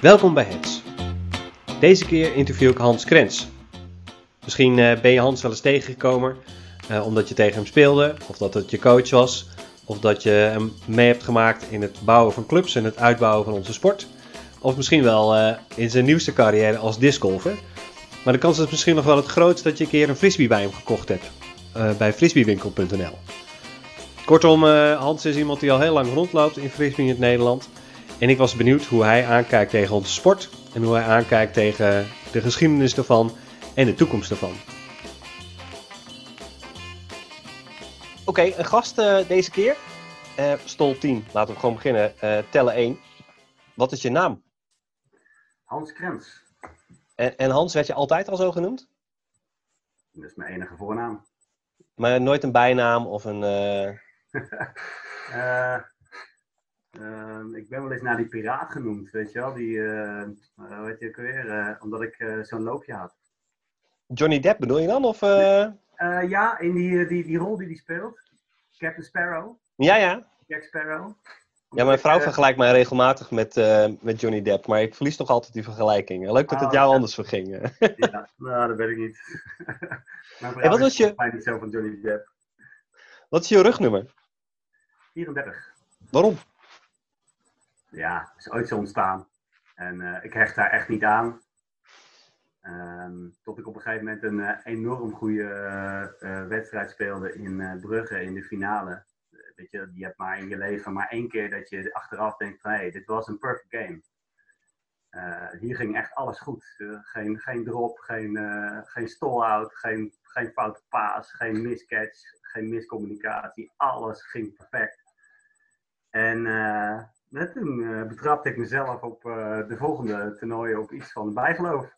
Welkom bij Hens. Deze keer interview ik Hans Krens. Misschien eh, ben je Hans wel eens tegengekomen eh, omdat je tegen hem speelde, of dat het je coach was, of dat je hem mee hebt gemaakt in het bouwen van clubs en het uitbouwen van onze sport. Of misschien wel eh, in zijn nieuwste carrière als discgolfer. Maar de kans is misschien nog wel het grootst dat je een keer een frisbee bij hem gekocht hebt. bij frisbeewinkel.nl. Kortom, Hans is iemand die al heel lang rondloopt in frisbee in het Nederland. En ik was benieuwd hoe hij aankijkt tegen onze sport. En hoe hij aankijkt tegen de geschiedenis ervan en de toekomst ervan. Oké, een gast eh, deze keer. Eh, Stol 10, laten we gewoon beginnen. Eh, tellen 1. Wat is je naam? Hans Krens. En, en Hans, werd je altijd al zo genoemd? Dat is mijn enige voornaam. Maar nooit een bijnaam of een... eh, Eh, ehm, ik ben wel eens naar die piraat genoemd, weet je wel. Die, eh eh, weet je ook weer, eh, omdat ik zo'n loopje had. Johnny Depp bedoel je dan? Of, ja, in die, die, die rol die hij speelt. Captain Sparrow. Ja, ja. Jack Sparrow. Ja, mijn vrouw vergelijkt mij regelmatig met, met Johnny Depp, maar ik verlies toch altijd die vergelijking. Leuk dat het Oh, jou ja. anders verging. Ja, nou, dat weet ik niet. mijn vrouw En wat was je- mij niet zo van Johnny Depp. Wat is je rugnummer? 34. Waarom? Ja, is ooit zo ontstaan. En eh, ik hecht daar echt niet aan. Ehm, tot ik op een gegeven moment een eh, enorm goede eh, wedstrijd speelde in Brugge in de finale. Weet je, je hebt maar in je leven maar één keer dat je achteraf denkt hé, hey, dit was een perfect game. Hier ging echt alles goed. Geen, geen drop, geen, geen stall-out, geen, geen foute paas, geen miscatch, geen miscommunicatie. Alles ging perfect. En net toen eh, betrapte ik mezelf op eh, de volgende toernooien op iets van bijgeloof.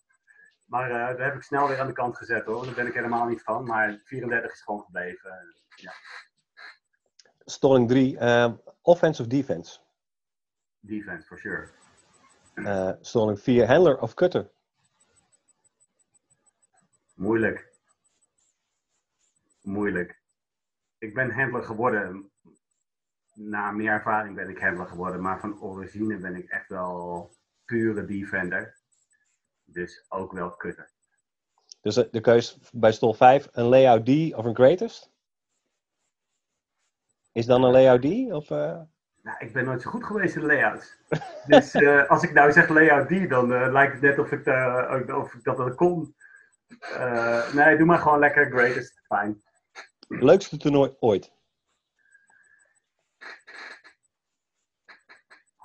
Maar eh dat heb ik snel weer aan de kant gezet hoor. Daar ben ik helemaal niet van. Maar 34 is gewoon gebleven. Ja, Stalling 3, eh, offense of defense? defense for sure. Eh Stalling 4, handler of cutter? Moeilijk. Moeilijk. Ik ben handler geworden. Na meer ervaring ben ik handler geworden. Maar van origine ben ik echt wel pure defender. Dus ook wel cutter. Dus eh, de keus bij Stol 5, een layout D of een greatest? Is dan een layout D? Of, eh? Nou, ik ben nooit zo goed geweest in layouts. Dus eh, als ik nou zeg layout die, dan lijkt het net of ik, of ik dat wel kon. Nee, doe maar gewoon lekker greatest. Fijn. Leukste toernooi ooit?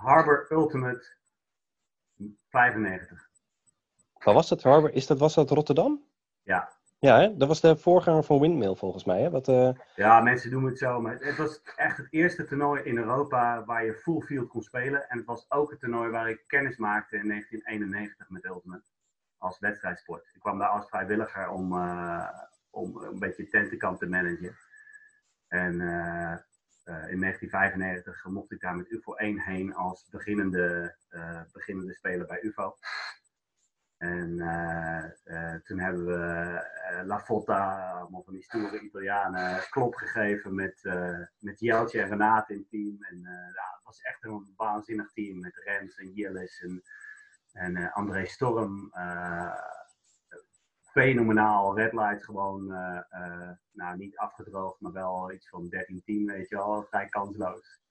Harbor Ultimate 95. Waar was dat, Harbor? Is dat, was dat Rotterdam? Ja. Ja, hè? dat was de voorganger van Windmill volgens mij. Hè? Wat, eh, ja, mensen doen het zo. Maar het was echt het eerste toernooi in Europa waar je full field kon spelen. En het was ook het toernooi waar ik kennis maakte in 1991 met Ultimate. Als wedstrijdsport. Ik kwam daar als vrijwilliger om, eh, om een beetje tentenkamp te managen. En eh, in 1995 mocht ik daar met UFO 1 heen als beginnende, eh, beginnende speler bij UFO. En eh, eh, toen hebben we eh, La Fotta, allemaal van die stoere Italianen, klop gegeven met, eh met Jeltje en Renate in het team. En eh, ja, het was echt een waanzinnig team met Rens en Jillis en, en eh, André Storm. Fenomenaal, red light gewoon, eh, eh, nou niet afgedroogd, maar wel iets van 13-10, weet je wel, vrij kansloos.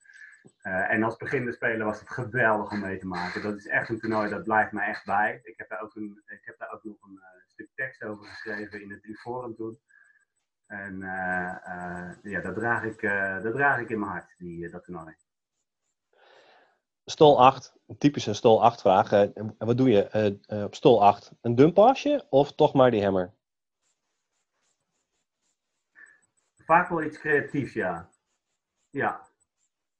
Eh, en als beginnende speler was het geweldig om mee te maken. Dat is echt een toernooi, dat blijft mij echt bij. Ik heb daar ook, een, ik heb daar ook nog een stuk tekst over geschreven in het U-forum toen. En ja, dat draag, ik, dat draag ik in mijn hart, die, dat toernooi. Stol 8, een typische Stol 8 vraag. En wat doe je eh, eh, op Stol 8? Een dumpasje of toch maar die hammer? Vaak wel iets creatiefs, ja. Ja,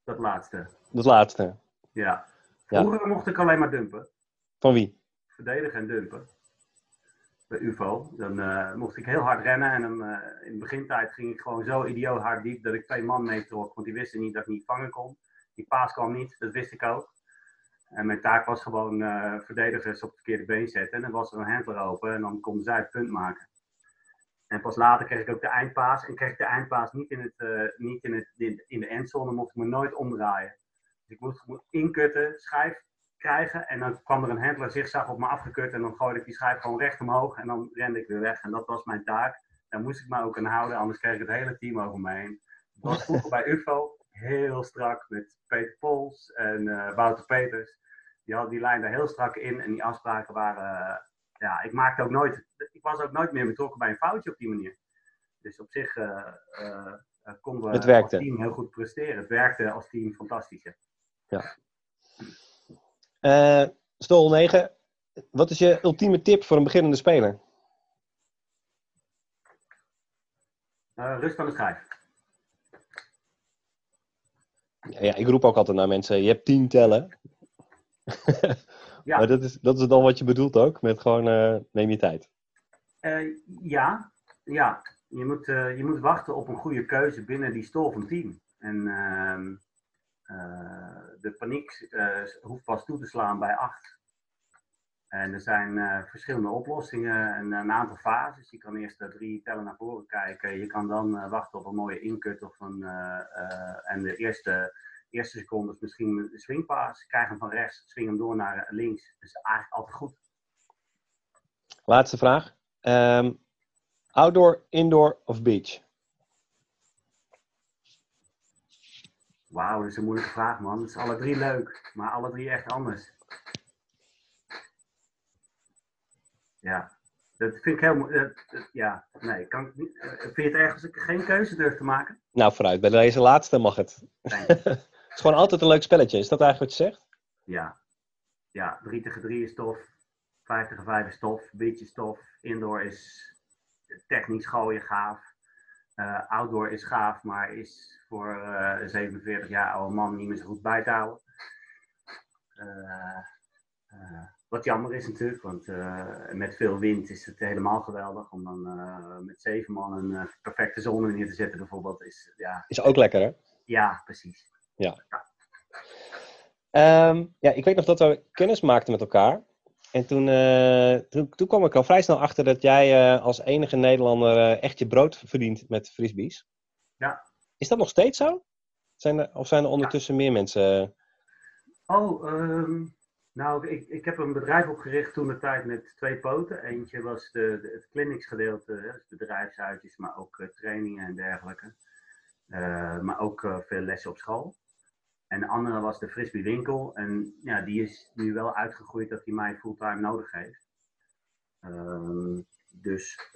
dat laatste. Dat laatste. Ja. Ja. Vroeger mocht ik alleen maar dumpen. Van wie? verdedigen en dumpen. Bij UFO. Dan mocht ik heel hard rennen en dan, in de begintijd ging ik gewoon zo idioot hard diep dat ik twee man meetrok. Want die wisten niet dat ik niet vangen kon. Die paas kwam niet, dat wist ik ook. En mijn taak was gewoon eh, verdedigers op het verkeerde been zetten. En dan was er een handler open en dan konden zij het punt maken. En pas later kreeg ik ook de eindpaas. En kreeg ik de eindpaas niet in, het, eh, niet in, het, in, de endzone, mocht ik me nooit omdraaien. Dus ik moest inkutten, schijf, krijgen. En dan kwam er een handler zigzag op me afgekut. En dan gooide ik die schijf gewoon recht omhoog. En dan rende ik weer weg. En dat was mijn taak. Daar moest ik me ook aan houden. Anders kreeg ik het hele team over me heen. Het was vroeger bij UFO heel strak. Met Peter Pols en uh, Wouter Peters. Die hadden die lijn daar heel strak in. En die afspraken waren... ja, ik maakte ook nooit... Ik was ook nooit meer betrokken bij een foutje op die manier. Dus op zich konden we het als team heel goed presteren. Het werkte als team fantastisch. Ja. Uh, Stol 9, wat is je ultieme tip voor een beginnende speler? Uh, rust aan de schijf. Ja, ik roep ook altijd naar mensen, je hebt tien tellen. ja. maar dat is, dat is dan wat je bedoelt ook, met gewoon uh, neem je tijd. ja, ja. Je moet, je moet wachten op een goede keuze binnen die stol van team. En ehm, eh, de paniek eh, hoeft pas toe te slaan bij 8. En er zijn uh, verschillende oplossingen en een aantal fases. Je kan eerst drie tellen naar voren kijken. Je kan dan uh, wachten op een mooie inkut of een, uh, en de eerste, eerste secondes misschien een swingpaas. Krijg hem van rechts, swing hem door naar links. Dat is eigenlijk altijd goed. Laatste vraag. Um, outdoor, indoor of beach? Wauw, dat is een moeilijke vraag, man. Het is alle drie leuk, maar alle drie echt anders. Ja, dat vind ik heel. Ja, nee, kan. Eh, vind je het erg als ik geen keuze durf te maken? Nou, vooruit. Bij deze laatste mag het. het is gewoon altijd een leuk spelletje. Is dat eigenlijk wat je zegt? Ja. Ja, 3 tegen 3 is tof. 5 tegen 5 is tof. Beach is tof. Indoor is technisch gooien gaaf. Uh, outdoor is gaaf, maar is voor uh, een 47 jaar oude man niet meer zo goed bij te houden. Uh, wat jammer is natuurlijk, want met veel wind is het helemaal geweldig. Om dan met zeven man een perfecte zone neer te zetten bijvoorbeeld. Is, ja, is ook lekker hè? Ja, precies. Ja. Ja. Um, ja, ik weet nog dat we kennis maakten met elkaar. En toen, uh, toen, toen, kwam ik al vrij snel achter dat jij uh, als enige Nederlander uh, echt je brood verdient met frisbees. Ja. Is dat nog steeds zo? Zijn er, of zijn er ondertussen ja. meer mensen? Oh, um, nou, ik, ik heb een bedrijf opgericht toen de tijd met twee poten. Eentje was de, het clinics gedeelte, dus bedrijfsuitjes, maar ook trainingen en dergelijke. maar ook veel lessen op school. En de andere was de Frisbee winkel. En ja, die is nu wel uitgegroeid dat hij mij fulltime nodig heeft. Um, dus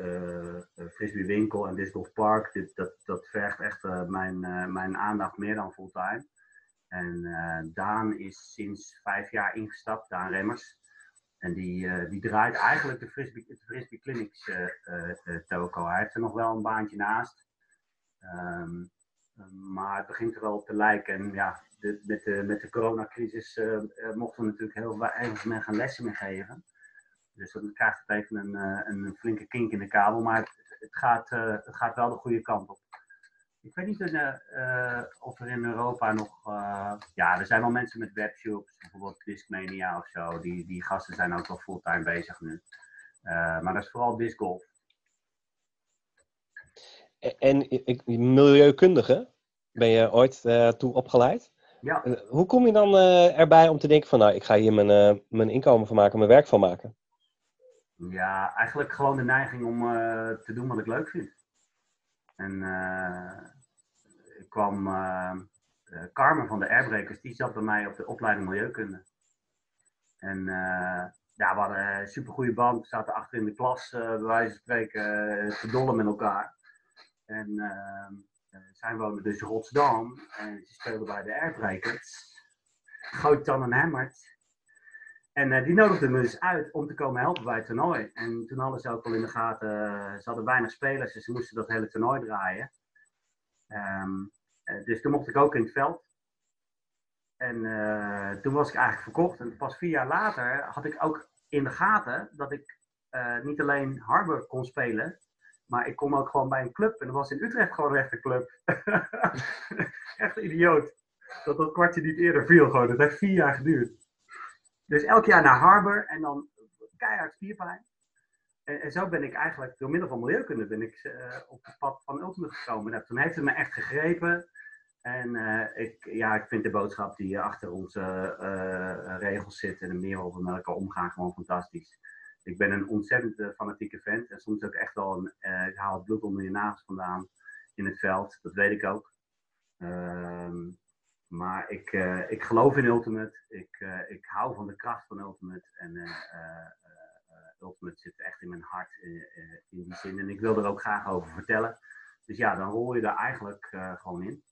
Frisbee winkel en Disc Golf Park, dit, dat, dat vergt echt mijn, mijn aandacht meer dan fulltime. En Daan is sinds vijf jaar ingestapt, Daan Remmers. En die, die draait eigenlijk de Frisbee, de Frisbee Clinics toko. Hij heeft er nog wel een baantje naast. Um, maar het begint er wel op te lijken. En ja, met, de, met de coronacrisis mochten we natuurlijk heel weinig meer gaan lessen meer geven. Dus dan krijgt het even een, een flinke kink in de kabel. Maar het, het gaat, het gaat wel de goede kant op. Ik weet niet of er in Europa nog. ja, er zijn wel mensen met webshops, bijvoorbeeld Discmania of zo. Die, die gasten zijn ook wel fulltime bezig nu. maar dat is vooral discgolf. En ik, milieukundige, ben je ooit toe opgeleid? Ja. Hoe kom je dan erbij om te denken van, nou, ik ga hier mijn, mijn inkomen van maken, mijn werk van maken? Ja, eigenlijk gewoon de neiging om te doen wat ik leuk vind. En kwam, Carmen van de Airbreakers, die zat bij mij op de opleiding Milieukunde. En ja, we hadden een supergoeie band, we zaten achter in de klas, bij wijze van spreken, te dollen met elkaar. En uh, zij woonde dus in Rotterdam en ze speelde bij de Airbreakers. En Hemmert. En uh, die nodigde me dus uit om te komen helpen bij het toernooi. En toen ze ook al in de gaten, uh, ze hadden weinig spelers, dus ze moesten dat hele toernooi draaien. Um, dus toen mocht ik ook in het veld. En toen was ik eigenlijk verkocht. En pas vier jaar later had ik ook in de gaten dat ik niet alleen Harbor kon spelen, maar ik kom ook gewoon bij een club en er was in Utrecht gewoon een club. echt idioot. Dat dat kwartje niet eerder viel gewoon. Dat heeft vier jaar geduurd. Dus elk jaar naar Harbor en dan keihard spierpijn. En, en, zo ben ik eigenlijk, door middel van milieukunde, ben ik op het pad van Ultimate gekomen. Nou, toen heeft het me echt gegrepen. En ik, ja, ik vind de boodschap die achter onze regels zit en de waarop we met elkaar omgaan gewoon fantastisch. Ik ben een ontzettend fanatieke vent en soms ook echt wel een, ik haal het bloed onder je vandaan in het veld, dat weet ik ook. Ehm, maar ik, ik geloof in Ultimate. Ik, ik hou van de kracht van Ultimate. En Ultimate zit echt in mijn hart in, die zin. En ik wil er ook graag over vertellen. Dus ja, dan rol je daar eigenlijk gewoon in.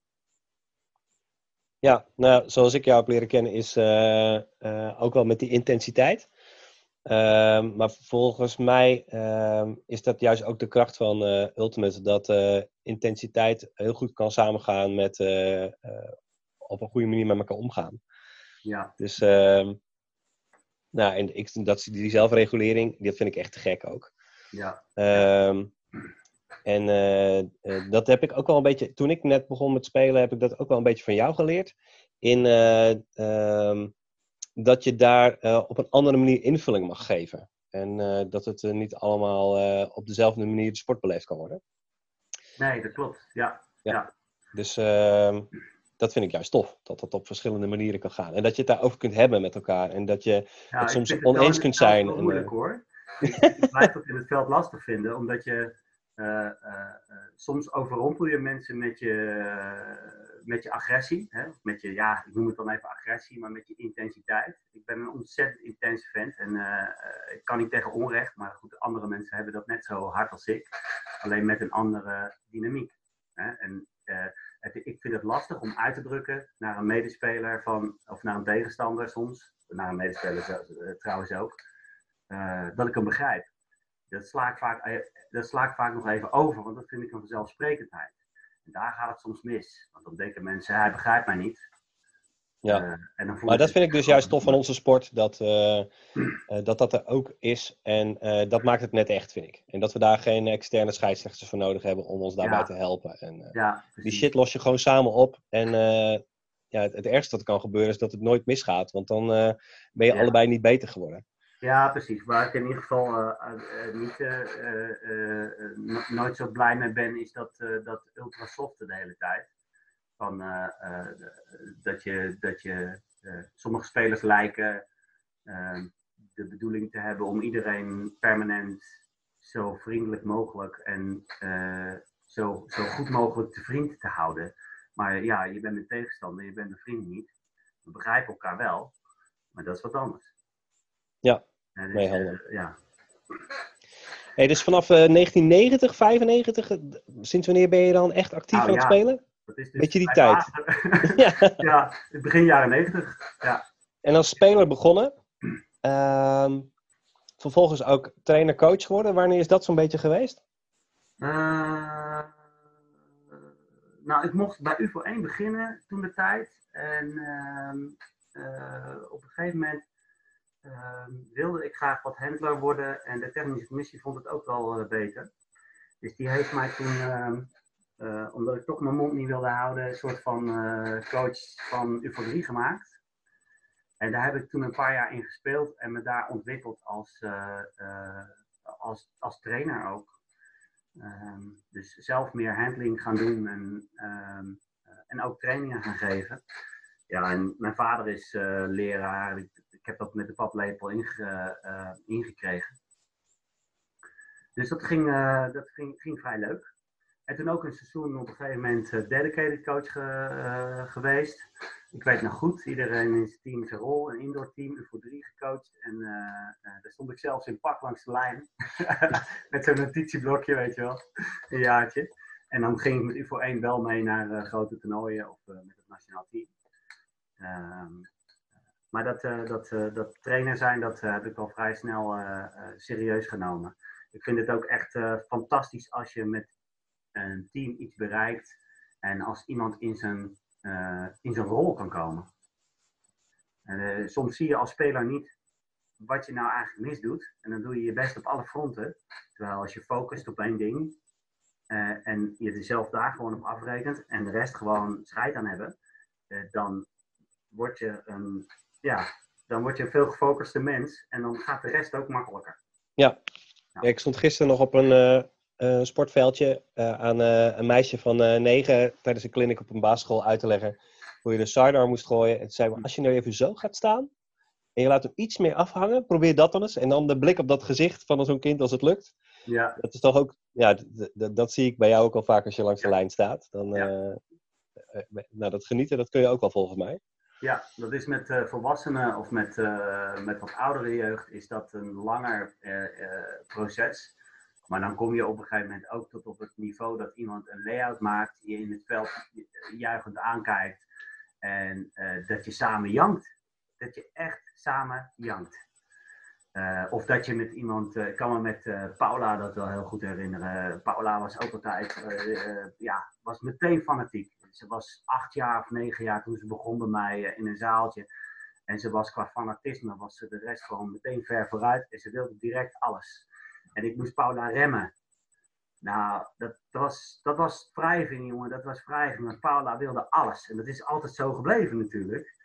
Ja, nou, zoals ik jou heb leren kennen, is ook wel met die intensiteit. Ehm, maar volgens mij ehm, is dat juist ook de kracht van Ultimate. Dat intensiteit heel goed kan samengaan met op een goede manier met elkaar omgaan. Ja. Dus, uh, nou, en ik, dat, die zelfregulering, die vind ik echt te gek ook. Ja. En uh, dat heb ik ook wel een beetje, toen ik net begon met spelen, heb ik dat ook wel een beetje van jou geleerd. In uh, dat je daar op een andere manier invulling mag geven. En dat het niet allemaal op dezelfde manier de sport beleefd kan worden. Nee, dat klopt. Ja. ja. ja. Dus ehm, dat vind ik juist tof. Dat dat op verschillende manieren kan gaan. En dat je het daarover kunt hebben met elkaar. En dat je het soms oneens kunt zijn. Dat is moeilijk hoor. ik blijf dat in het veld lastig vinden, omdat je soms overrompel je mensen met je, met je agressie. Hè? Met je, ja, ik noem het dan even agressie, maar met je intensiteit. Ik ben een ontzettend intense vent en ik kan niet tegen onrecht, maar goed, andere mensen hebben dat net zo hard als ik. Alleen met een andere dynamiek. Hè? En ik vind het lastig om uit te drukken naar een medespeler van, of naar een tegenstander soms, naar een medespeler eh, trouwens ook, dat ik hem begrijp. Dat sla, ik vaak, eh, dat sla ik vaak nog even over, want dat vind ik een vanzelfsprekendheid. En daar gaat het soms mis. Want dan denken mensen, hij begrijpt mij niet. Ja, uh, maar dat vind ik dus juist tof van onze sport, dat, uh, uh, dat dat er ook is. En dat maakt het net echt, vind ik. En dat we daar geen externe scheidsrechters voor nodig hebben om ons daarbij te helpen. En, ja, die shit los je gewoon samen op. En ja, het, het, ergste dat kan gebeuren is dat het nooit misgaat, want dan ben je ja. allebei niet beter geworden. Ja, precies. Waar ik in ieder geval niet, nooit zo blij mee ben, is dat, dat ultrasoft de hele tijd. Van, dat je, dat je sommige spelers lijken de bedoeling te hebben om iedereen permanent zo vriendelijk mogelijk en zo, zo goed mogelijk te vriend te houden. Maar ja, je bent een tegenstander, je bent een vriend niet. We begrijpen elkaar wel, maar dat is wat anders. Ja, dus, nee, ja. Hey, dus vanaf 1990, 95, sinds wanneer ben je dan echt actief nou, aan het spelen? Dat is dus Weet je die tijd? ja. ja, begin jaren 90. Ja. En als speler begonnen. Uh, vervolgens ook trainer-coach geworden. Wanneer is dat zo'n beetje geweest? Uh, nou, ik mocht bij UFO 1 beginnen toen de tijd. En uh, op een gegeven moment ehm, wilde ik graag wat handler worden. En de technische commissie vond het ook wel uh, beter. Dus die heeft mij toen uh, omdat ik toch mijn mond niet wilde houden, een soort van uh, coach van UFO3 gemaakt. En daar heb ik toen een paar jaar in gespeeld en me daar ontwikkeld als, als, als trainer ook. Um, dus zelf meer handling gaan doen en, en ook trainingen gaan geven. Ja, en mijn vader is leraar. Ik, heb dat met de paplepel inge, ingekregen. Dus dat ging, dat ging, ging vrij leuk. En toen ook een seizoen op een gegeven moment uh, dedicated coach ge, geweest. Ik weet nog goed, iedereen in zijn team zijn rol, een indoor team, voor drie gecoacht. En daar stond ik zelfs in pak langs de lijn. met zo'n notitieblokje, weet je wel, een jaartje. En dan ging ik met UFO 1 wel mee naar grote toernooien of met het nationaal team. Um, maar dat, dat, dat trainer zijn, dat heb ik al vrij snel serieus genomen. Ik vind het ook echt fantastisch als je met een team iets bereikt en als iemand in zijn, in zijn rol kan komen. En, soms zie je als speler niet wat je nou eigenlijk misdoet en dan doe je je best op alle fronten. Terwijl als je focust op één ding en je er zelf daar gewoon op afrekent en de rest gewoon scheid aan hebben, dan word je een, ja, dan word je een veel gefocuste mens en dan gaat de rest ook makkelijker. Ja, ja. ik stond gisteren nog op een een sportveldje aan een meisje van negen tijdens een clinic op een basisschool uit te leggen hoe je de sidearm moest gooien. En toen zei als je nou even zo gaat staan en je laat hem iets meer afhangen, probeer dat dan eens. En dan de blik op dat gezicht van zo'n kind als het lukt. Ja. Dat is toch ook, ja, dat zie ik bij jou ook al vaak als je langs de lijn staat. Dan, ja. nou, dat genieten, dat kun je ook wel volgens mij. Ja, dat is met uh, volwassenen of met, uh, met wat oudere jeugd is dat een langer uh, proces. Maar dan kom je op een gegeven moment ook tot op het niveau dat iemand een layout maakt, je in het veld juichend aankijkt en dat je samen jankt. Dat je echt samen jankt. of dat je met iemand, ik kan me met Paula dat wel heel goed herinneren. Paula was ook altijd, ja, was meteen fanatiek ze was acht jaar of negen jaar toen ze begon bij mij eh, in een zaaltje. En ze was qua fanatisme, was ze de rest gewoon meteen ver vooruit. En ze wilde direct alles. En ik moest Paula remmen. Nou, dat, was, dat was wrijving, jongen. Dat was wrijving. Want Paula wilde alles. En dat is altijd zo gebleven natuurlijk.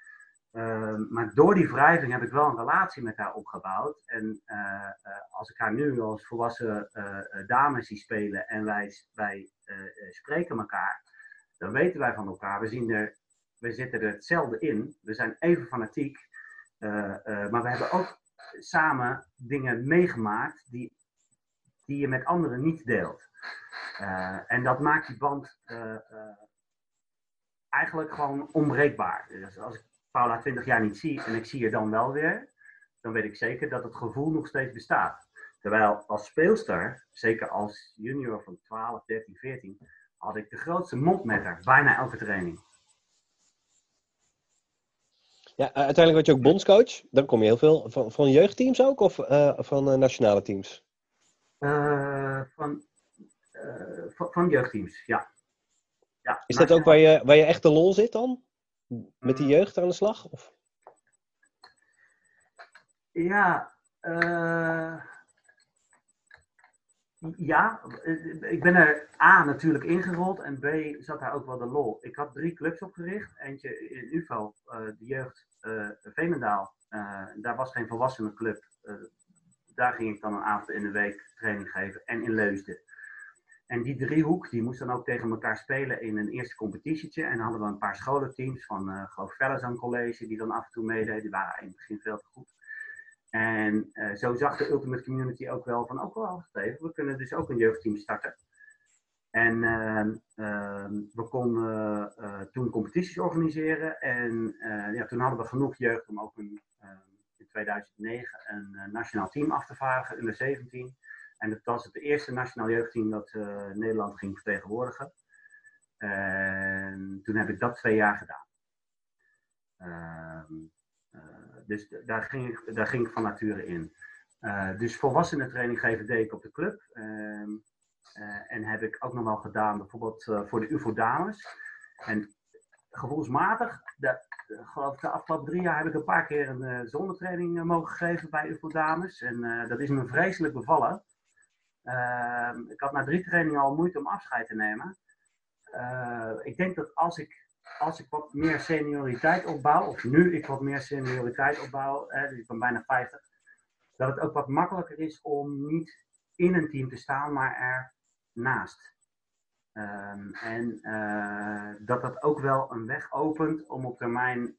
Ehm, maar door die wrijving heb ik wel een relatie met haar opgebouwd. En uh, als ik haar nu als volwassen uh, dame zie spelen en wij, wij spreken elkaar, dan weten wij van elkaar. We, zien er, we zitten er hetzelfde in. We zijn even fanatiek. Uh, uh, maar we hebben ook samen dingen meegemaakt die, die je met anderen niet deelt. Uh, en dat maakt die band eigenlijk gewoon onbreekbaar. Dus als ik Paula 20 jaar niet zie en ik zie je dan wel weer, dan weet ik zeker dat het gevoel nog steeds bestaat. Terwijl als speelster, zeker als junior van 12, 13, 14, had ik de grootste mond met haar, bijna elke training. Ja, eh, uiteindelijk word je ook bondscoach. Dan kom je heel veel van, van jeugdteams ook of uh, van uh, nationale teams? Uh, van, van, van, jeugdteams, ja. ja Is dat ook waar je, waar je echt de lol zit dan? Met die mm. jeugd aan de slag? Of? Ja, ja, eh, ik ben er A natuurlijk ingerold en B zat daar ook wel de lol. Ik had drie clubs opgericht. Eentje in UVO, uh, de jeugd uh, Veenendaal. Daar was geen volwassenenclub. daar ging ik dan een avond in de week training geven. En in Leusden. En die driehoek die moest dan ook tegen elkaar spelen in een eerste competitietje. En dan hadden we een paar scholenteams van geloof Vellezang College die dan af en toe meededen. Die waren in het begin veel te goed. En uh, zo zag de Ultimate Community ook wel van, ook wel even, we kunnen dus ook een jeugdteam starten. En uh, uh, we konden uh, toen competities organiseren. En ja, toen hadden we genoeg jeugd om ook een, in 2009 een nationaal team af te vaardigen, onder 17. En dat was het eerste nationaal jeugdteam dat Nederland ging vertegenwoordigen. En toen heb ik dat twee jaar gedaan. Ehm, eh, dus daar ging, ik, daar ging ik van nature in. Uh, dus volwassenentraining geven deed ik op de club. Uh, uh, en heb ik ook nog wel gedaan, bijvoorbeeld voor de UFO Dames. En gevoelsmatig, de, geloof ik, de afgelopen drie jaar heb ik een paar keer een zonnetraining mogen geven bij UFO Dames. En dat is me vreselijk bevallen. Ehm, ik had na drie trainingen al moeite om afscheid te nemen. ik denk dat als ik als ik wat meer senioriteit opbouw, of nu ik wat meer senioriteit opbouw, hè, dus ik ben bijna 50, dat het ook wat makkelijker is om niet in een team te staan, maar er naast. Um, en uh, dat dat ook wel een weg opent om op termijn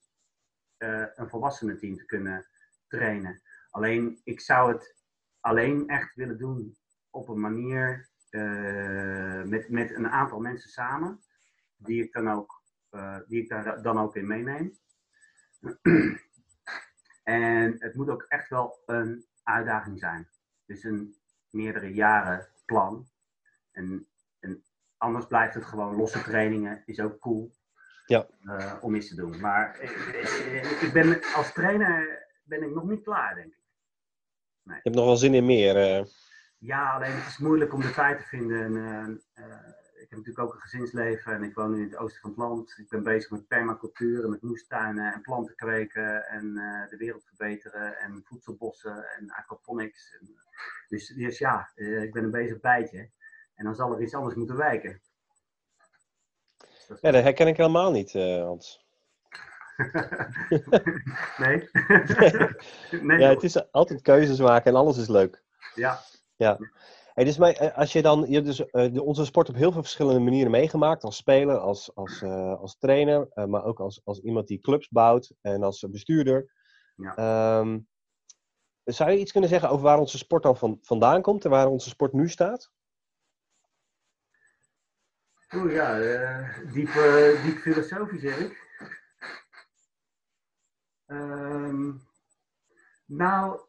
uh, een volwassenen team te kunnen trainen. Alleen, ik zou het alleen echt willen doen op een manier uh, met, met een aantal mensen samen, die ik dan ook die ik daar dan ook in meeneem. en het moet ook echt wel een uitdaging zijn. Dus een meerdere jaren plan. En, en anders blijft het gewoon losse trainingen, is ook cool. Ja. Uh, om iets te doen. Maar ik, ik, ben, als trainer ben ik nog niet klaar, denk ik. Nee. Je hebt nog wel zin in meer. Uh... Ja, alleen het is moeilijk om de tijd te vinden. Uh, ik heb natuurlijk ook een gezinsleven en ik woon nu in het oosten van het land. Ik ben bezig met permacultuur en met moestuinen en planten kweken en uh, de wereld verbeteren en voedselbossen en aquaponics. En, dus, dus ja, uh, ik ben een bezig bijtje. En dan zal er iets anders moeten wijken. Dus ja, dat herken ik helemaal niet, uh, Hans. nee. nee. Ja, het is altijd keuzes maken en alles is leuk. Ja. Ja Hey, dus maar, als je dan, je dus, uh, onze sport op heel veel verschillende manieren meegemaakt. Als speler, als, als, uh, als trainer, uh, maar ook als, als iemand die clubs bouwt en als bestuurder. Ja. Um, zou je iets kunnen zeggen over waar onze sport dan van, vandaan komt en waar onze sport nu staat? Oeh ja, diep, diep filosofisch, Erik. Um, nou,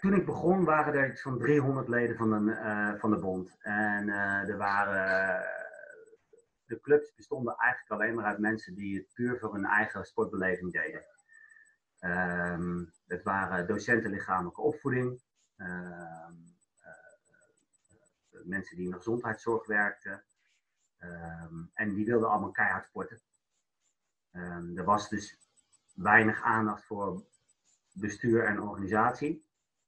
Toen ik begon waren er iets van 300 leden van de, uh, van de bond. En uh, er waren, de clubs bestonden eigenlijk alleen maar uit mensen die het puur voor hun eigen sportbeleving deden. Um, het waren docenten lichamelijke opvoeding, uh, mensen die in de gezondheidszorg werkten. Um, en die wilden allemaal keihard sporten. Um, er was dus weinig aandacht voor bestuur en organisatie.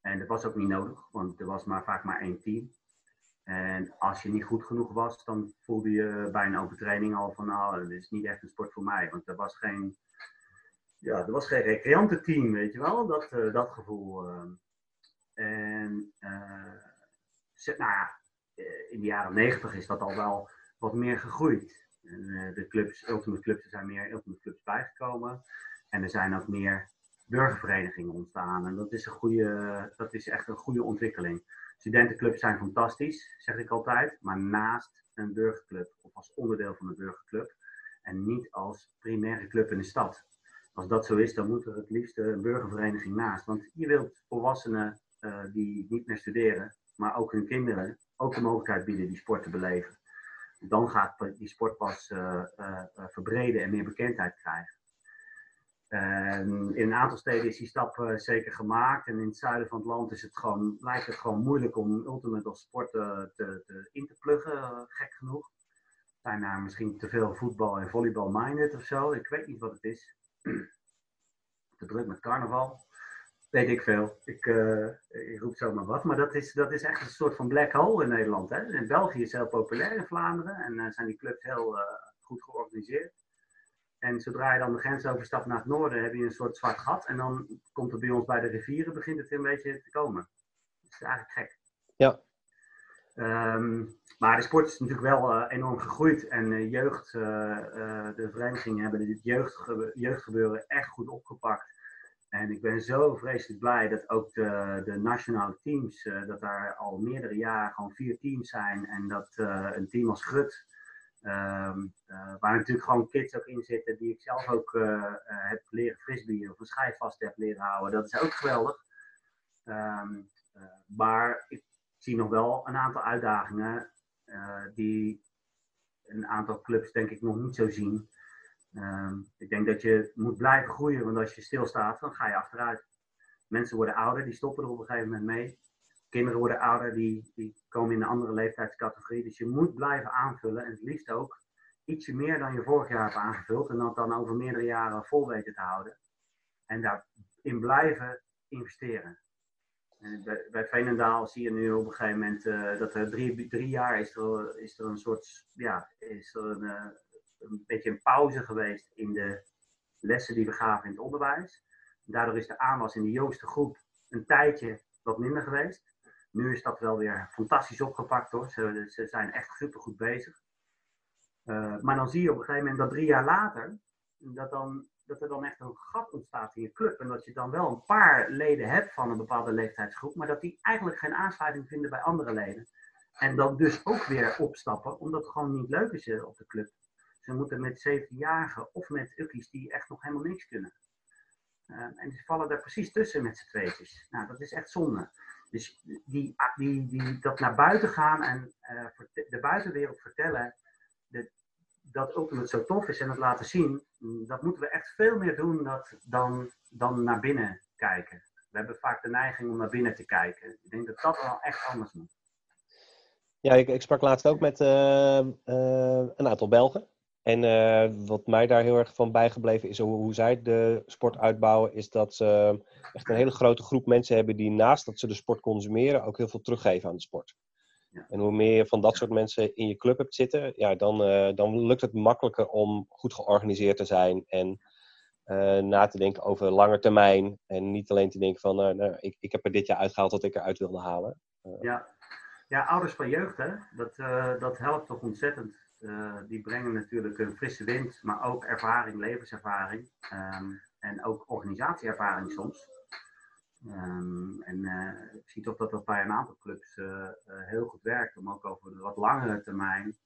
En dat was ook niet nodig, want er was maar vaak maar één team. En als je niet goed genoeg was, dan voelde je bij een open training al van, nou, dit is niet echt een sport voor mij. Want er was geen, ja, er was geen recreantenteam, weet je wel, dat, uh, dat gevoel. Uh. En, uh, nou ja, in de jaren negentig is dat al wel wat meer gegroeid. En, de clubs, ultimate clubs, zijn meer ultimate clubs bijgekomen. En er zijn ook meer burgerverenigingen ontstaan. En dat is, een goede, dat is echt een goede ontwikkeling. Studentenclubs zijn fantastisch, zeg ik altijd, maar naast een burgerclub of als onderdeel van een burgerclub en niet als primaire club in de stad. Als dat zo is, dan moet er het liefst een burgervereniging naast. Want je wilt volwassenen uh, die niet meer studeren, maar ook hun kinderen, ook de mogelijkheid bieden die sport te beleven. Dan gaat die sport pas uh, uh, verbreden en meer bekendheid krijgen. Um, in een aantal steden is die stap uh, zeker gemaakt. En in het zuiden van het land is het gewoon, lijkt het gewoon moeilijk om Ultimate als sport uh, te, te, in te pluggen, uh, gek genoeg. Zijn daar misschien te veel voetbal en volleybal minded of zo? Ik weet niet wat het is. te druk met carnaval. Weet ik veel. Ik, ik roep zomaar wat. Maar dat is, dat is echt een soort van black hole in Nederland. Hè? In België is het heel populair in Vlaanderen. En zijn die clubs heel goed georganiseerd. En zodra je dan de grens overstapt naar het noorden, heb je een soort zwart gat. En dan komt het bij ons bij de rivieren, begint het een beetje te komen. Dat is eigenlijk gek. Ja. Um, maar de sport is natuurlijk wel uh, enorm gegroeid. En uh, jeugd, uh, de verenigingen hebben dit jeugdge jeugdgebeuren echt goed opgepakt. En ik ben zo vreselijk blij dat ook de, de nationale teams, dat daar al meerdere jaren gewoon vier teams zijn. En dat een team als Grut Um, uh, waar natuurlijk gewoon kids ook in zitten die ik zelf ook uh, heb leren frisbeeën of een schijf vast heb leren houden. Dat is ook geweldig. Uh, maar ik zie nog wel een aantal uitdagingen die een aantal clubs denk ik nog niet zo zien. Um, ik denk dat je moet blijven groeien, want als je stilstaat, dan ga je achteruit. Mensen worden ouder, die stoppen er op een gegeven moment mee kinderen worden ouder, die, die komen in een andere leeftijdscategorie. Dus je moet blijven aanvullen en het liefst ook ietsje meer dan je vorig jaar hebt aangevuld. En dat dan over meerdere jaren vol weten te houden. En daarin blijven investeren. En bij, bij Veenendaal zie je nu op een gegeven moment uh, dat er drie, drie jaar is er, is er een soort, ja, is er een, uh, een beetje een pauze geweest in de lessen die we gaven in het onderwijs. Daardoor is de aanwas in de jongste groep een tijdje wat minder geweest. Nu is dat wel weer fantastisch opgepakt hoor. Ze, zijn echt super goed bezig. Uh, maar dan zie je op een gegeven moment dat drie jaar later, dat, dan, dat er dan echt een gat ontstaat in je club. En dat je dan wel een paar leden hebt van een bepaalde leeftijdsgroep, maar dat die eigenlijk geen aansluiting vinden bij andere leden. En dan dus ook weer opstappen, omdat het gewoon niet leuk is eh, op de club. Ze moeten met 17-jarigen of met ukkies die echt nog helemaal niks kunnen. Uh, en ze vallen daar precies tussen met z'n tweetjes. Nou, dat is echt zonde. Dus die, die, die, dat naar buiten gaan en uh, de buitenwereld vertellen dat, dat Ultimate zo tof is en het laten zien, dat moeten we echt veel meer doen dat, dan, dan naar binnen kijken. We hebben vaak de neiging om naar binnen te kijken. Ik denk dat dat wel echt anders moet. Ja, ik, ik sprak laatst ook met uh, uh, een aantal Belgen. En uh, wat mij daar heel erg van bijgebleven is hoe, hoe, zij de sport uitbouwen, is dat ze echt een hele grote groep mensen hebben die naast dat ze de sport consumeren, ook heel veel teruggeven aan de sport. Ja. En hoe meer je van dat soort mensen in je club hebt zitten, ja, dan, uh, dan lukt het makkelijker om goed georganiseerd te zijn en uh, na te denken over lange termijn. En niet alleen te denken van, nou, ik, ik heb er dit jaar uitgehaald wat ik eruit wilde halen. ja. ja, ouders van jeugd, hè? Dat, dat helpt toch ontzettend. Die brengen natuurlijk een frisse wind, maar ook ervaring, levenservaring. Ehm, en ook organisatieervaring soms. Um, en ik zie toch dat dat bij een aantal clubs heel goed werkt om ook over een wat langere termijn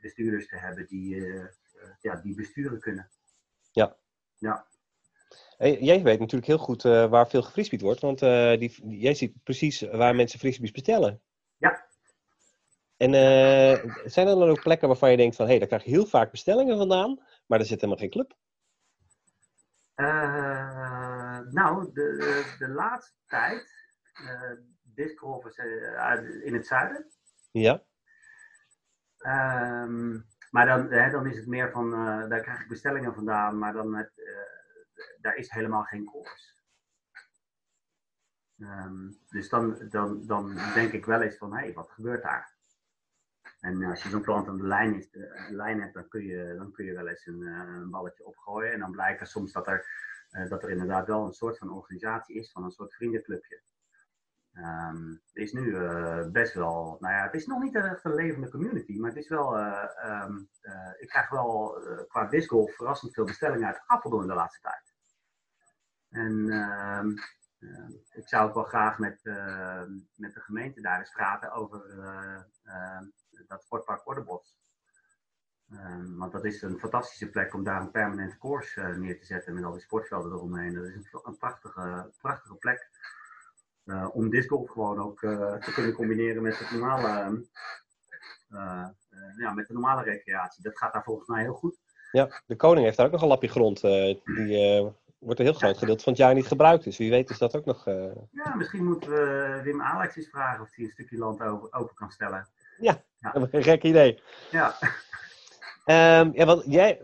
bestuurders te hebben die, ja, die besturen kunnen. Ja. ja. jij weet natuurlijk heel goed waar veel gefrisbeed wordt, want die, jij ziet precies waar mensen frisbees bestellen. En uh, zijn er dan ook plekken waarvan je denkt van, hé, hey, daar krijg je heel vaak bestellingen vandaan, maar er zit helemaal geen club? nou, de, de, laatste tijd, discgolfers in het zuiden. Ja. Um, maar dan, hè, dan is het meer van, uh, daar krijg ik bestellingen vandaan, maar dan het, uh, daar is helemaal geen koers. Um, dus dan, dan, dan denk ik wel eens van, hé, hey, wat gebeurt daar? En als je zo'n klant aan de lijn, is, de, lijn hebt, dan kun, je, dan kun je wel eens een, een balletje opgooien. En dan blijkt er soms dat er, dat er inderdaad wel een soort van organisatie is, van een soort vriendenclubje. Um, het is nu best wel, nou ja, het is nog niet echt een levende community, maar het is wel, uh, ik krijg wel qua discgolf verrassend veel bestellingen uit Apeldoorn de laatste tijd. En um, ik zou ook wel graag met, met de gemeente daar eens praten over dat sportpark Ordebos. want dat is een fantastische plek om daar een permanente course neer te zetten met al die sportvelden eromheen. Dat is een, een prachtige, prachtige plek. Uh, om discgolf gewoon ook uh, te kunnen combineren met het normale, ja, met de normale recreatie. Dat gaat daar volgens mij heel goed. Ja, de koning heeft daar ook nog een lapje grond. die wordt een heel groot gedeelte van het jaar niet gebruikt. Dus wie weet is dat ook nog... Ja, misschien moeten we Wim Alex eens vragen of hij een stukje land open kan stellen. Ja, ja. een gek idee. Ja. Um, ja, want jij,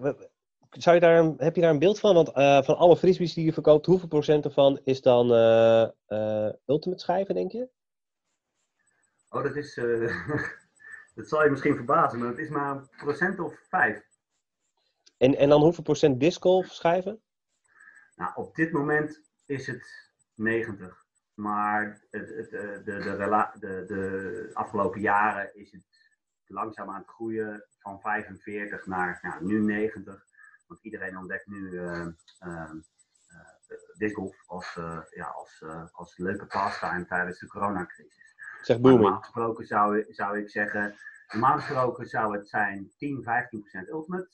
zou je daar een, heb je daar een beeld van? Want uh, van alle frisbees die je verkoopt, hoeveel procent ervan is dan uh, uh, ultimate schijven, denk je? Oh, dat is. dat zal je misschien verbazen, maar het is maar een procent of vijf. En, en dan hoeveel procent disc golf schijven? Nou, op dit moment is het 90. Maar het, het, de, de, de, de, de afgelopen jaren is het langzaam aan het groeien van 45 naar nou, nu 90. Want iedereen ontdekt nu uh, uh, als, ja, als, als leuke pastime tijdens de coronacrisis. Zeg booming. Normaal gesproken zou, zou ik zeggen, normaal gesproken zou het zijn 10, 15% ultimate.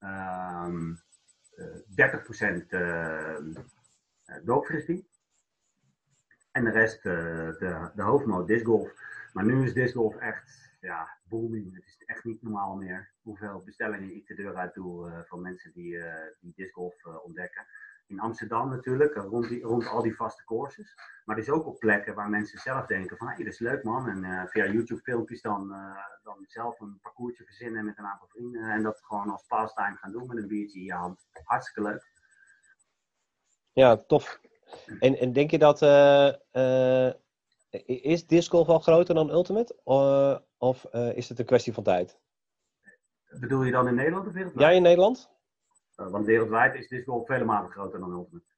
Um, 30 procent doopfrisbee. En de rest de, de hoofdmoot discgolf. Maar nu is discgolf echt ja, booming. Het is echt niet normaal meer hoeveel bestellingen ik de deur uit doe uh, van mensen die, uh, die discgolf uh, ontdekken. In Amsterdam natuurlijk, rond, die, rond al die vaste courses. Maar is ook op plekken waar mensen zelf denken van, hey, dat is leuk man. En via YouTube filmpjes dan, dan zelf een parcoursje verzinnen met een aantal vrienden. En dat gewoon als pastime gaan doen met een biertje in je hand. Hartstikke leuk. Ja, tof. En, en denk je dat is discgolf al groter dan Ultimate? Uh, of uh, is het een kwestie van tijd? Bedoel je dan in Nederland of wereldwijd? Ja, in Nederland. Uh, want wereldwijd is discgolf vele malen groter dan Ultimate.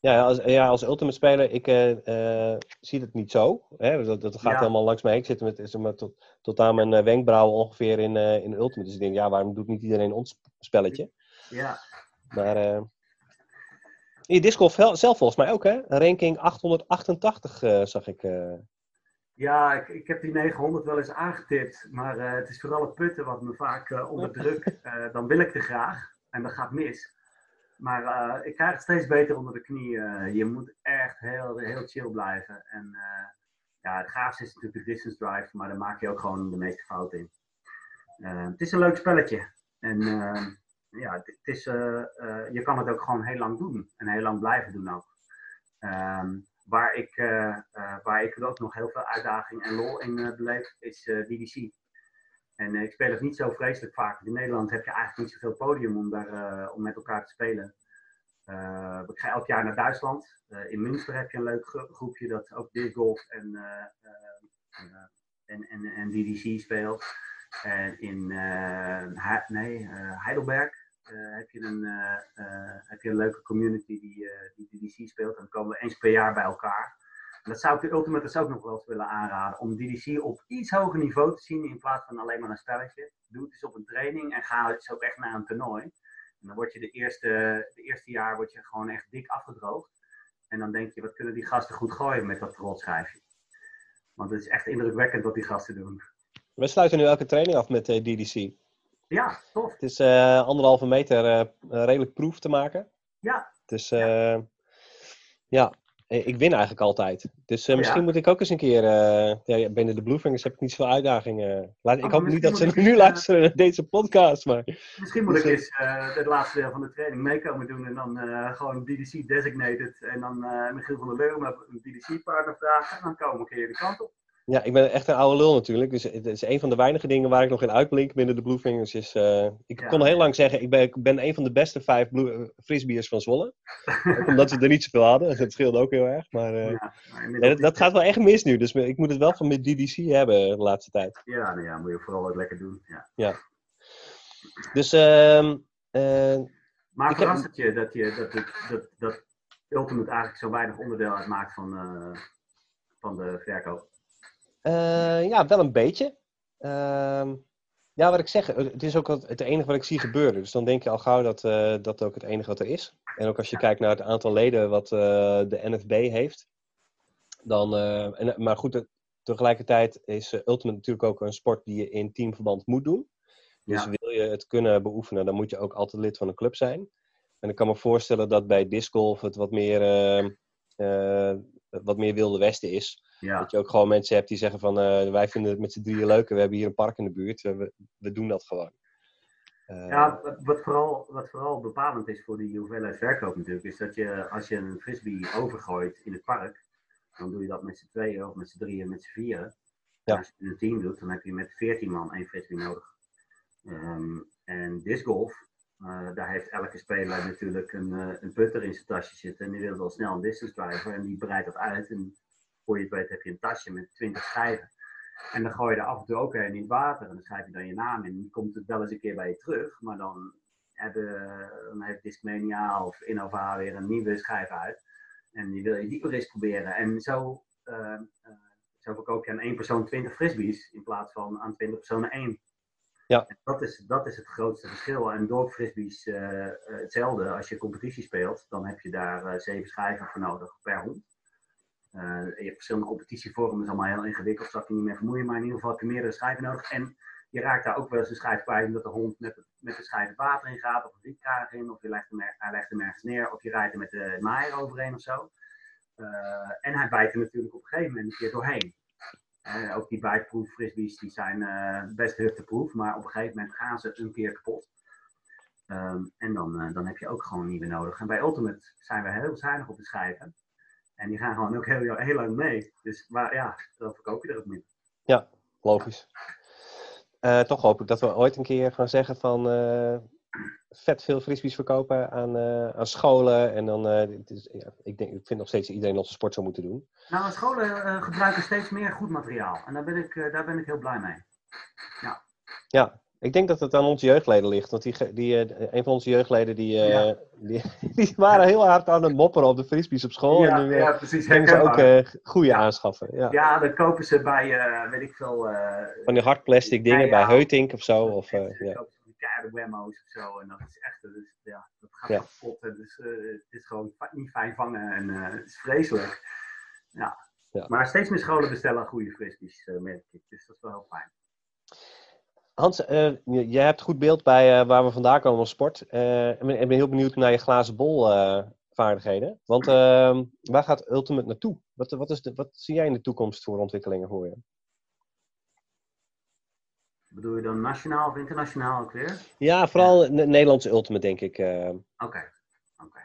Ja, als, ja, als Ultimate speler, ik zie het niet zo. Hè? Dat, dat gaat ja. helemaal langs mij. Ik zit met, maar, tot, tot aan mijn wenkbrauwen ongeveer in, in Ultimate. Dus ik denk, ja, waarom doet niet iedereen ons spelletje? Ja. Maar je discgolf zelf volgens mij ook, hè? Ranking 888 uh, zag ik. Uh... Ja, ik, ik heb die 900 wel eens aangetipt. Maar uh, het is vooral het putten wat me vaak onder druk. dan wil ik er graag. En dat gaat mis. Maar ik krijg het steeds beter onder de knie. je moet echt heel, heel chill blijven. En ja, het gaafste is natuurlijk de distance drive. Maar daar maak je ook gewoon de meeste fouten in. het is een leuk spelletje. En ja, het, is, uh, uh, je kan het ook gewoon heel lang doen en heel lang blijven doen ook. Um, waar, ik, uh, waar ik ook nog heel veel uitdaging en lol in beleef, is DDC. En ik speel het niet zo vreselijk vaak. In Nederland heb je eigenlijk niet zoveel podium om, daar, om met elkaar te spelen. ik ga elk jaar naar Duitsland. in Münster heb je een leuk groepje dat ook discgolf en, en, en, en DDC speelt. En in nee, Heidelberg heb, je een, uh, heb je een leuke community die, die DDC speelt. En dan komen we eens per jaar bij elkaar. dat zou ik de Ultimates ook nog wel eens willen aanraden. Om DDC op iets hoger niveau te zien in plaats van alleen maar een spelletje. Doe het eens op een training en ga eens ook echt naar een toernooi. En dan word je de eerste, eerste jaar word je gewoon echt dik afgedroogd. En dan denk je, wat kunnen die gasten goed gooien met dat rotschijfje. Want het is echt indrukwekkend wat die gasten doen. We sluiten nu elke training af met eh, DDC. Ja, tof. Het is uh, anderhalve meter uh, redelijk proef te maken. Ja. Dus ja. ja. ik win eigenlijk altijd. Dus oh, misschien moet ik ook eens een keer. ja, binnen de Bluefingers heb ik niet zoveel uitdagingen. Laat, ik oh, hoop niet dat ze nu luisteren naar deze podcast. Maar, misschien moet dus, ik eens het laatste deel van de training meekomen doen. En dan gewoon DDC designated. En dan Michiel van der Leeuwen een DDC-partner vragen. En dan komen we een keer de kant op. Ja, ik ben echt een oude lul natuurlijk. Dus het is een van de weinige dingen waar ik nog in uitblink binnen de Bluefingers. Is, uh, ik kon heel lang zeggen, ik ben, ik ben een van de beste vijf blue, uh, frisbeers van Zwolle. omdat ze er niet zoveel hadden. Dat scheelde ook heel erg. Maar, uh, ja, dat, dat, gaat wel echt mis nu. Dus ik moet het wel van mijn DDC hebben de laatste tijd. Ja, nou ja, moet je vooral ook lekker doen. Ja. ja. Dus... Uh, maar verrast het je dat, je dat, dat, dat Ultimate eigenlijk zo weinig onderdeel uitmaakt van, van de verkoop? Uh, ja, wel een beetje. Uh, ja, wat ik zeg, het is ook het enige wat ik zie gebeuren. Dus dan denk je al gauw dat uh, dat ook het enige wat er is. En ook als je kijkt naar het aantal leden wat uh, de NFB heeft. Dan, en, maar goed, tegelijkertijd is Ultimate natuurlijk ook een sport die je in teamverband moet doen. Dus wil je het kunnen beoefenen, dan moet je ook altijd lid van een club zijn. En ik kan me voorstellen dat bij disc golf het wat meer, wat meer wilde westen is. Ja. Dat je ook gewoon mensen hebt die zeggen van uh, wij vinden het met z'n drieën leuk we hebben hier een park in de buurt. We, we doen dat gewoon. Uh, ja, wat vooral, wat vooral bepalend is voor die hoeveelheid verkoop natuurlijk, is dat je als je een frisbee overgooit in het park, dan doe je dat met z'n tweeën of met z'n drieën, met z'n vieren. Ja. Als je een team doet, dan heb je met veertien man één frisbee nodig. Um, en discgolf, uh, daar heeft elke speler natuurlijk een, een putter in zijn tasje zitten en die wil wel snel een distance driver en die breidt dat uit. En voor je het weet heb je een tasje met 20 schijven. En dan gooi je er af en toe ook in het water. En dan schrijf je dan je naam in. En dan komt het wel eens een keer bij je terug. Maar dan, hebben, dan heeft Discmania of Innova weer een nieuwe schijf uit. En die wil je dieper eens proberen. En zo, uh, uh, zo verkoop je aan één persoon 20 frisbees. In plaats van aan 20 personen één. Ja. dat, is, dat is het grootste verschil. En door frisbees uh, hetzelfde. Als je competitie speelt, dan heb je daar zeven schijven voor nodig per hond. Uh, je hebt verschillende competitievormen, dat is allemaal heel ingewikkeld, zal ik je niet meer vermoeien, maar in ieder geval heb je meerdere schijven nodig. En je raakt daar ook wel eens een schijf kwijt omdat de hond met, met de schijf water in gaat, of een rietkraag in, of je legt hem er, hij legt hem ergens neer, of je rijdt er met de maaier overheen of zo. Uh, en hij bijt er natuurlijk op een gegeven moment een keer doorheen. Uh, ook die bijtproof frisbees die zijn uh, best hufteproof, maar op een gegeven moment gaan ze een keer kapot. Um, en dan, dan heb je ook gewoon nieuwe nodig. En bij Ultimate zijn we heel zuinig op de schijven. En die gaan gewoon ook heel, heel lang mee. Dus maar ja, dan verkoop je er ook mee. Ja, logisch. Uh, toch hoop ik dat we ooit een keer gaan zeggen van uh, vet veel frisbees verkopen aan, uh, aan scholen. En dan, is, ja, ik, denk, ik vind nog steeds dat iedereen onze sport zou moeten doen. Nou, scholen gebruiken steeds meer goed materiaal. En daar ben ik, daar ben ik heel blij mee. Ja. Ja, ik denk dat het aan onze jeugdleden ligt. Want die, die, uh, een van onze jeugdleden die, uh, die, die, waren heel hard aan het mopperen op de frisbees op school. Ja, en nu uh, ja, precies. ze ook uh, goede ja. aanschaffen. Ja. ja, dan kopen ze bij, weet ik veel... van die hard plastic dingen bij Heutink of zo. Of, ja. Die keiharde wemmo's of zo. En dat is echt... Dus, ja, dat gaat kapot. Dus, het is gewoon niet fijn vangen. En het is vreselijk. Ja. ja. Maar steeds meer scholen bestellen goede frisbees, merk ik. Dus dat is wel heel fijn. Hans, uh, je, je, hebt goed beeld bij uh, waar we vandaan komen als sport. Uh, ik ben, heel benieuwd naar je glazen bol vaardigheden. Want ehm, waar gaat Ultimate naartoe? Wat, wat, is de, wat zie jij in de toekomst voor ontwikkelingen voor je? Bedoel je dan nationaal of internationaal ook weer? Ja, vooral ja. Nederlandse Ultimate, denk ik. Oké, oké.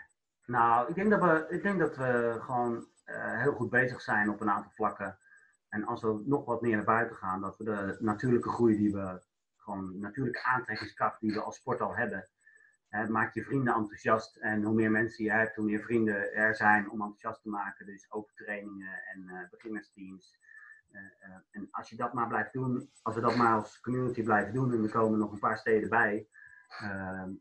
Nou, ik denk dat we, ik denk dat we gewoon heel goed bezig zijn op een aantal vlakken. En als we nog wat meer naar buiten gaan, dat we de natuurlijke groei die we gewoon natuurlijke aantrekkingskracht die we als sport al hebben. Hè, maak je vrienden enthousiast en hoe meer mensen je hebt, hoe meer vrienden er zijn om enthousiast te maken. Dus open trainingen en uh, beginnersteams. Uh, uh, en als je dat maar blijft doen, als we dat maar als community blijven doen en er komen nog een paar steden bij, ehm,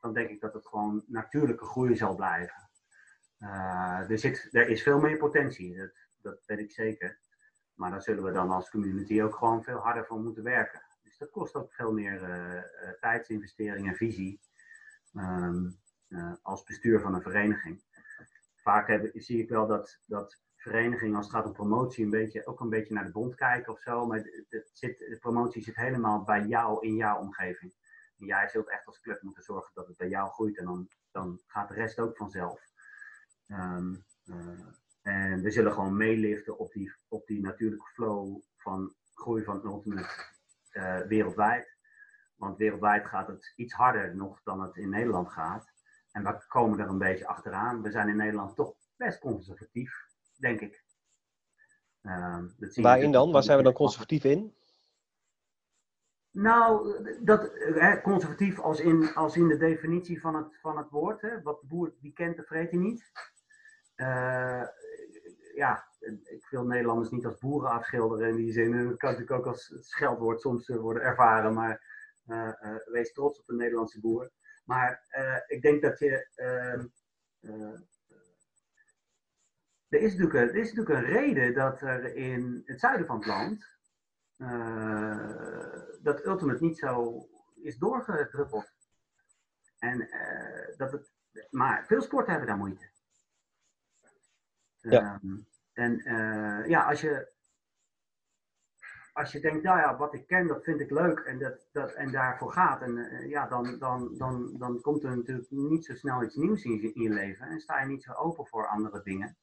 dan denk ik dat het gewoon natuurlijke groei zal blijven. er, zit, er is veel meer potentie. Dat, dat weet ik zeker. Maar daar zullen we dan als community ook gewoon veel harder voor moeten werken. Dus dat kost ook veel meer uh, tijdsinvestering en visie ehm, als bestuur van een vereniging. Vaak heb, zie ik wel dat, dat verenigingen, als het gaat om promotie, een beetje, ook een beetje naar de bond kijken of zo. Maar de, zit, promotie zit helemaal bij jou in jouw omgeving. En jij zult echt als club moeten zorgen dat het bij jou groeit en dan, dan gaat de rest ook vanzelf. Ehm, eh, en we zullen gewoon meeliften op die, op die natuurlijke flow van groei van Ultimate uh, wereldwijd. Want wereldwijd gaat het iets harder nog dan het in Nederland gaat. En we komen er een beetje achteraan. We zijn in Nederland toch best conservatief denk ik. Ehm, Waarin dan? Waar zijn we dan conservatief in? Nou, dat, hè, conservatief als in, als in de definitie van het, van het woord. Hè, wat de boer die kent, dat vreet hij niet. Uh, ja, ik wil Nederlanders niet als boeren afschilderen in die zin. Dat kan natuurlijk ook als scheldwoord soms eh, worden ervaren. Maar uh, uh, wees trots op de Nederlandse boer. Maar ik denk dat je ehm, er is, natuurlijk, er is een reden dat er in het zuiden van het land dat Ultimate niet zo is doorgedruppeld. En, dat het, maar veel sporten hebben daar moeite. Ja. Ehm, en uh, ja, als je, als je denkt, nou ja, wat ik ken, dat vind ik leuk en, dat, dat, en daarvoor gaat, en, ja, dan, dan, dan, dan komt er natuurlijk niet zo snel iets nieuws in je, leven en sta je niet zo open voor andere dingen.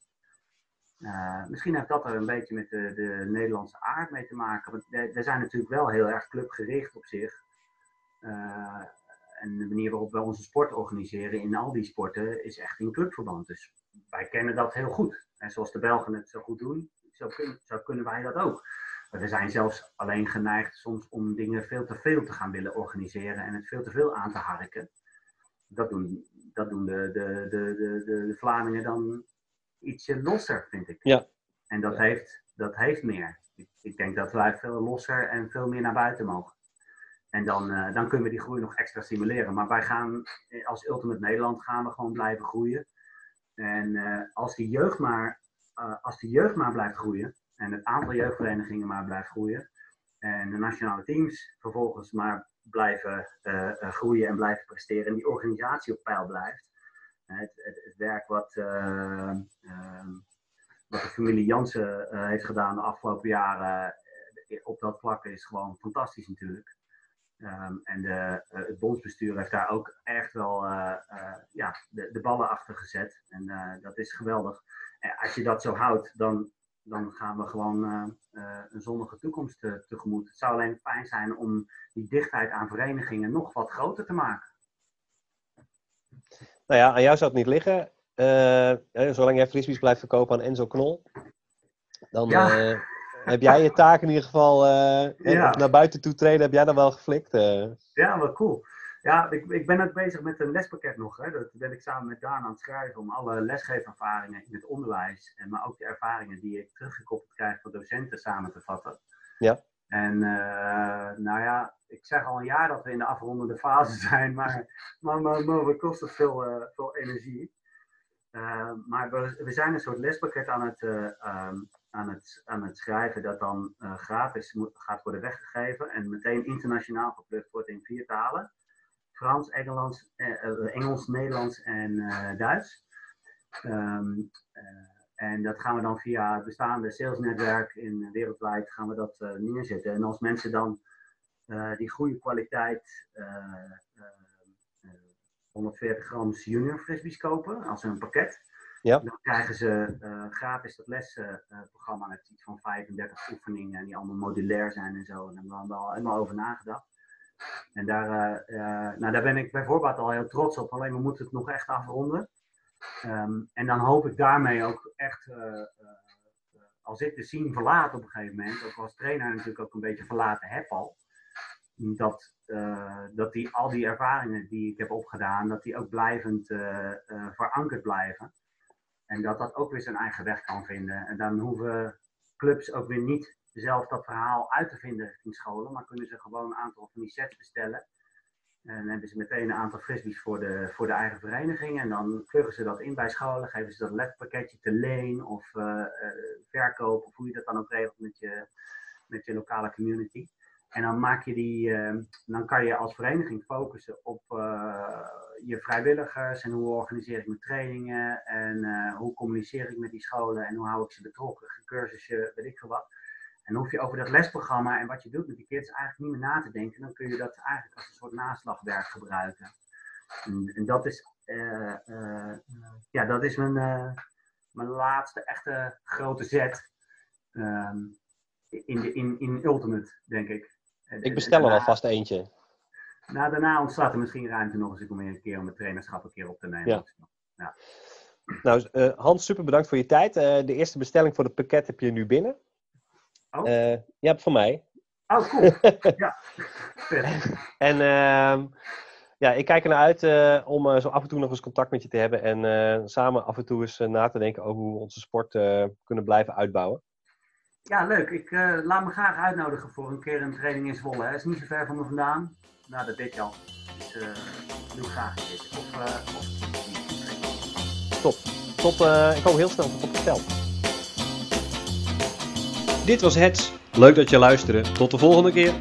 Uh, misschien heeft dat er een beetje met de, de Nederlandse aard mee te maken. Want we zijn natuurlijk wel heel erg clubgericht op zich. En de manier waarop we onze sport organiseren in al die sporten is echt in clubverband. Dus wij kennen dat heel goed. En zoals de Belgen het zo goed doen, zo, kun, zo kunnen wij dat ook. We zijn zelfs alleen geneigd soms om dingen veel te veel te gaan willen organiseren en het veel te veel aan te harken. Dat doen, dat doen de, de, de, de, de Vlamingen dan ietsje losser, vind ik. Ja. En dat, heeft, dat heeft meer. Ik, ik, denk dat wij veel losser en veel meer naar buiten mogen. En dan, uh, dan kunnen we die groei nog extra stimuleren. Maar wij gaan, eh, als Ultimate Nederland, gaan we gewoon blijven groeien. En uh, als, die jeugd maar, uh, als die jeugd maar blijft groeien, en het aantal jeugdverenigingen maar blijft groeien, en de nationale teams vervolgens maar blijven groeien en blijven presteren, en die organisatie op peil blijft, het, het, het werk wat, uh, wat de familie Jansen heeft gedaan de afgelopen jaren op dat vlak is gewoon fantastisch natuurlijk. Um, en de, het bondsbestuur heeft daar ook echt wel ja, de, de, ballen achter gezet. En dat is geweldig. En als je dat zo houdt, dan, dan gaan we gewoon een zonnige toekomst tegemoet. Het zou alleen fijn zijn om die dichtheid aan verenigingen nog wat groter te maken. Nou ja, aan jou zou het niet liggen. Zolang jij frisbees blijft verkopen aan Enzo Knol, dan uh, heb jij je taak in ieder geval uh, naar buiten toe treden, heb jij dan wel geflikt. Ja, wat cool. Ja, ik, ik ben ook bezig met een lespakket nog. Hè. Dat ben ik samen met Daan aan het schrijven om alle lesgevervaringen in het onderwijs, en maar ook de ervaringen die ik teruggekoppeld krijg van docenten samen te vatten. Ja. En uh, nou ja, ik zeg al een jaar dat we in de afrondende fase zijn, maar, maar, maar, maar het kost het veel, uh, veel energie. Uh, maar we, we, zijn een soort lespakket aan het, um, aan het, schrijven dat dan gratis moet, gaat worden weggegeven en meteen internationaal geplukt wordt in vier talen. Frans, Engels, Engels Nederlands en Duits. Um, en dat gaan we dan via het bestaande salesnetwerk in wereldwijd gaan we dat uh, neerzetten. En als mensen dan uh, die goede kwaliteit uh, 140 gram junior frisbees kopen als een pakket, ja. dan krijgen ze gratis dat lesprogramma met iets van 35 oefeningen en die allemaal modulair zijn en zo. En daar hebben we al helemaal over nagedacht. En daar, nou, daar ben ik bijvoorbeeld al heel trots op, alleen we moeten het nog echt afronden. Um, en dan hoop ik daarmee ook echt, uh, uh, als ik de scene verlaat op een gegeven moment, ook als trainer natuurlijk ook een beetje verlaten heb al, dat, uh, dat die, al die ervaringen die ik heb opgedaan, dat die ook blijvend verankerd blijven. En dat dat ook weer zijn eigen weg kan vinden. En dan hoeven clubs ook weer niet zelf dat verhaal uit te vinden richting scholen, maar kunnen ze gewoon een aantal van die sets bestellen En dan hebben ze meteen een aantal frisbees voor de, voor de eigen vereniging. En dan pluggen ze dat in bij scholen, geven ze dat lespakketje te leen of uh, verkoop, of hoe je dat dan ook regelt met je, met je lokale community. En dan, maak je die, uh, dan kan je als vereniging focussen op uh, je vrijwilligers en hoe organiseer ik mijn trainingen en uh, hoe communiceer ik met die scholen en hoe hou ik ze betrokken, cursussen, weet ik veel wat. En hoef je over dat lesprogramma en wat je doet met die kids eigenlijk niet meer na te denken. Dan kun je dat eigenlijk als een soort naslagwerk gebruiken. En, dat is, ja, dat is mijn, mijn laatste echte grote zet um, in, de, in, in Ultimate, denk ik. Ik bestel er alvast eentje. Nou, daarna ontstaat er misschien ruimte nog eens om een keer om het trainerschap een keer op te nemen. Ja. ja. Nou, uh, Hans, super bedankt voor je tijd. Uh, de eerste bestelling voor het pakket heb je nu binnen. Oh. Uh, ja, voor mij. Oh, cool. ja. en ehm, ja, ik kijk ernaar uit om zo af en toe nog eens contact met je te hebben. En samen af en toe eens na te denken over hoe we onze sport kunnen blijven uitbouwen. Ja, leuk. Ik uh, laat me graag uitnodigen voor een keer een training in Zwolle. Het is niet zo ver van me vandaan. Nou, dat weet je al. Dus uh, doe graag keer. Of, uh, of... Top. Ik hoop heel snel op het veld. Dit was het. Leuk dat je luisterde. Tot de volgende keer.